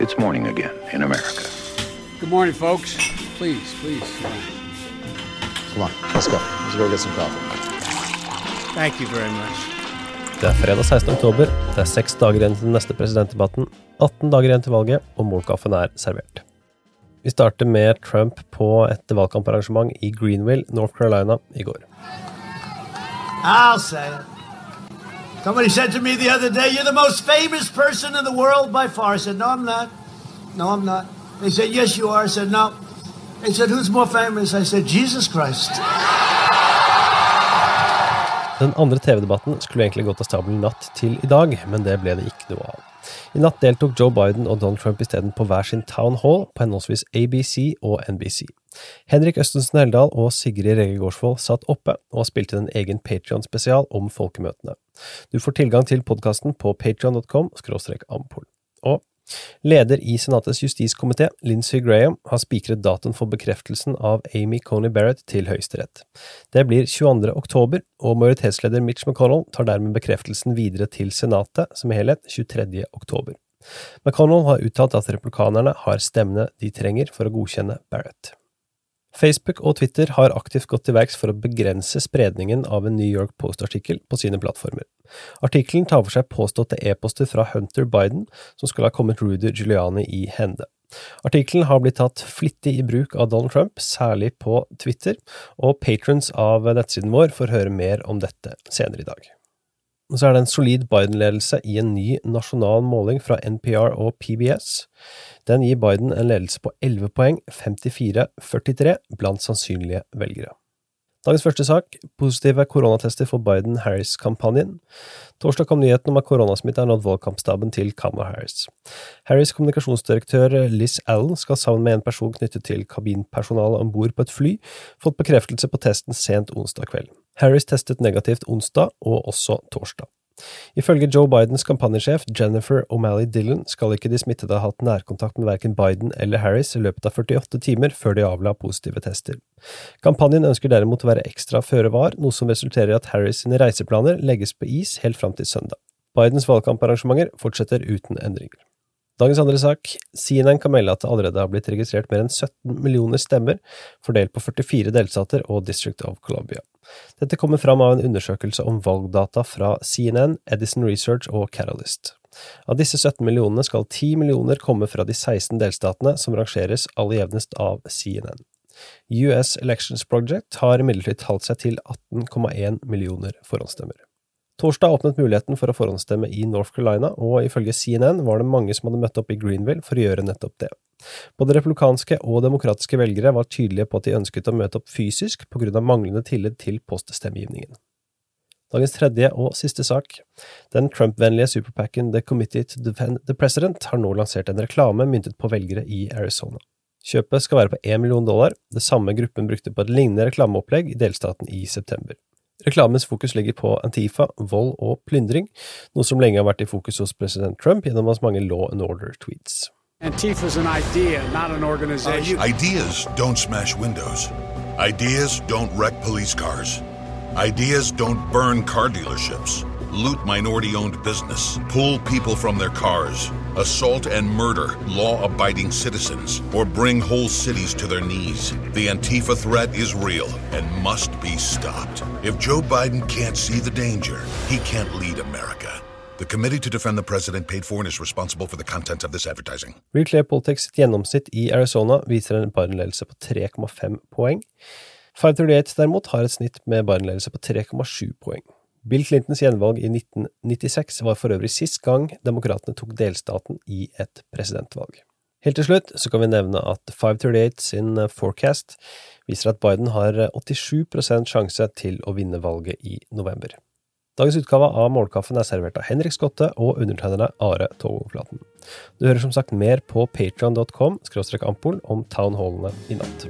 It's morning again in America. Good morning, folks. Please, please. Come on, let's go. Let's go get some coffee. Thank you very much. Det er fredag 16. oktober, det er seks dager igjen til den neste presidentdebatten, 18 dager igjen til valget, og målkaffen er servert. Vi starter med Trump på et valgkamparrangement i Greenville, North Carolina, i går. I'll say it. Somebody said to me the other day, You're the most famous person in the world by far. I said, No, I'm not. No, I'm not. They said, Yes, you are. I said, No. They said, Who's more famous? I said, Jesus Christ. Den andre TV-debatten skulle egentlig gått av stabelen natt til i dag, men det ble det ikke noe av. I natt deltok Joe Biden og Donald Trump isteden på hver sin town hall på henholdsvis ABC og NBC. Henrik Østensen Heldal og Sigrid Rege Gårdsvold satt oppe og spilte en egen Patrion-spesial om folkemøtene. Du får tilgang til podkasten på patrion.com ampol. Og leder i Senatets justiskomité, Lindsey Graham, har spikret datoen for bekreftelsen av Amy Coney Barrett til Høyesterett. Det blir 22. oktober, og majoritetsleder Mitch McConnell tar dermed bekreftelsen videre til Senatet som helhet 23. oktober. McConnell har uttalt at republikanerne har stemmene de trenger for å godkjenne Barrett. Facebook og Twitter har aktivt gått til verks for å begrense spredningen av en New York Post-artikkel på sine plattformer. Artikkelen tar for seg påståtte e-poster fra Hunter Biden, som skulle ha kommet Rudy Giuliani i hende. Artikkelen har blitt tatt flittig i bruk av Donald Trump, særlig på Twitter, og patrons av nettsiden vår får høre mer om dette senere i dag. Så er det en solid Biden-ledelse i en ny nasjonal måling fra NPR og PBS. Den gir Biden en ledelse på 11 poeng, 54-43, blant sannsynlige velgere. Dagens første sak – positive koronatester for Biden-Harris-kampanjen. Torsdag kom nyheten om at koronasmitte har nådd valgkampstaben til Kamala Harris. Harris' kommunikasjonsdirektør Liz Allen skal sammen med en person knyttet til kabinpersonalet om bord på et fly, fått bekreftelse på testen sent onsdag kveld. Harris testet negativt onsdag og også torsdag. Ifølge Joe Bidens kampanjesjef Jennifer O'Malley Dillon skal ikke de smittede ha hatt nærkontakt med verken Biden eller Harris i løpet av 48 timer før de avla positive tester. Kampanjen ønsker derimot å være ekstra føre var, noe som resulterer i at Harris sine reiseplaner legges på is helt fram til søndag. Bidens valgkamparrangementer fortsetter uten endringer. Dagens andre sak. CNN kan melde at det allerede har blitt registrert mer enn 17 millioner stemmer, fordelt på 44 delstater og District of Columbia. Dette kommer fram av en undersøkelse om valgdata fra CNN, Edison Research og Catalyst. Av disse 17 millionene skal 10 millioner komme fra de 16 delstatene som rangeres aller jevnest av CNN. US Elections Project har imidlertid talt seg til 18,1 millioner forhåndsstemmer. Torsdag åpnet muligheten for å forhåndsstemme i North Carolina, og ifølge CNN var det mange som hadde møtt opp i Greenville for å gjøre nettopp det. Både republikanske og demokratiske velgere var tydelige på at de ønsket å møte opp fysisk på grunn av manglende tillit til poststemmegivningen. Dagens tredje og siste sak. Den Trump-vennlige superpacken The Committee to Defend the President har nå lansert en reklame myntet på velgere i Arizona. Kjøpet skal være på én million dollar, det samme gruppen brukte på et lignende reklameopplegg i delstaten i september. Reklamens fokus ligger på Antifa, vold og plyndring, noe som lenge har vært i fokus hos president Trump gjennom hans mange law and order-tweets. Antifa's an idea, not an organization. Ideas don't smash windows. Ideas don't wreck police cars. Ideas don't burn car dealerships, loot minority owned business, pull people from their cars, assault and murder law abiding citizens, or bring whole cities to their knees. The Antifa threat is real and must be stopped. If Joe Biden can't see the danger, he can't lead America. The Committee to Defend the President paid for and is responsible for the content of this advertising. Real Clear Politics sitt i Arizona viser en Biden-ledelse på 3,5 poeng. 538 derimot har et snitt med Biden-ledelse på 3,7 poeng. Bill Clintons gjenvalg i 1996 var for øvrig sist gang demokratene tok delstaten i et presidentvalg. Helt til slutt så kan vi nevne at 538 sin forecast viser at Biden har 87% sjanse til å vinne valget i november. Dagens utgave av Målkaffen er servert av Henrik Skotte og undertegnerne Are Togoflaten. Du hører som sagt mer på patreon.com ampol om townhallene i natt.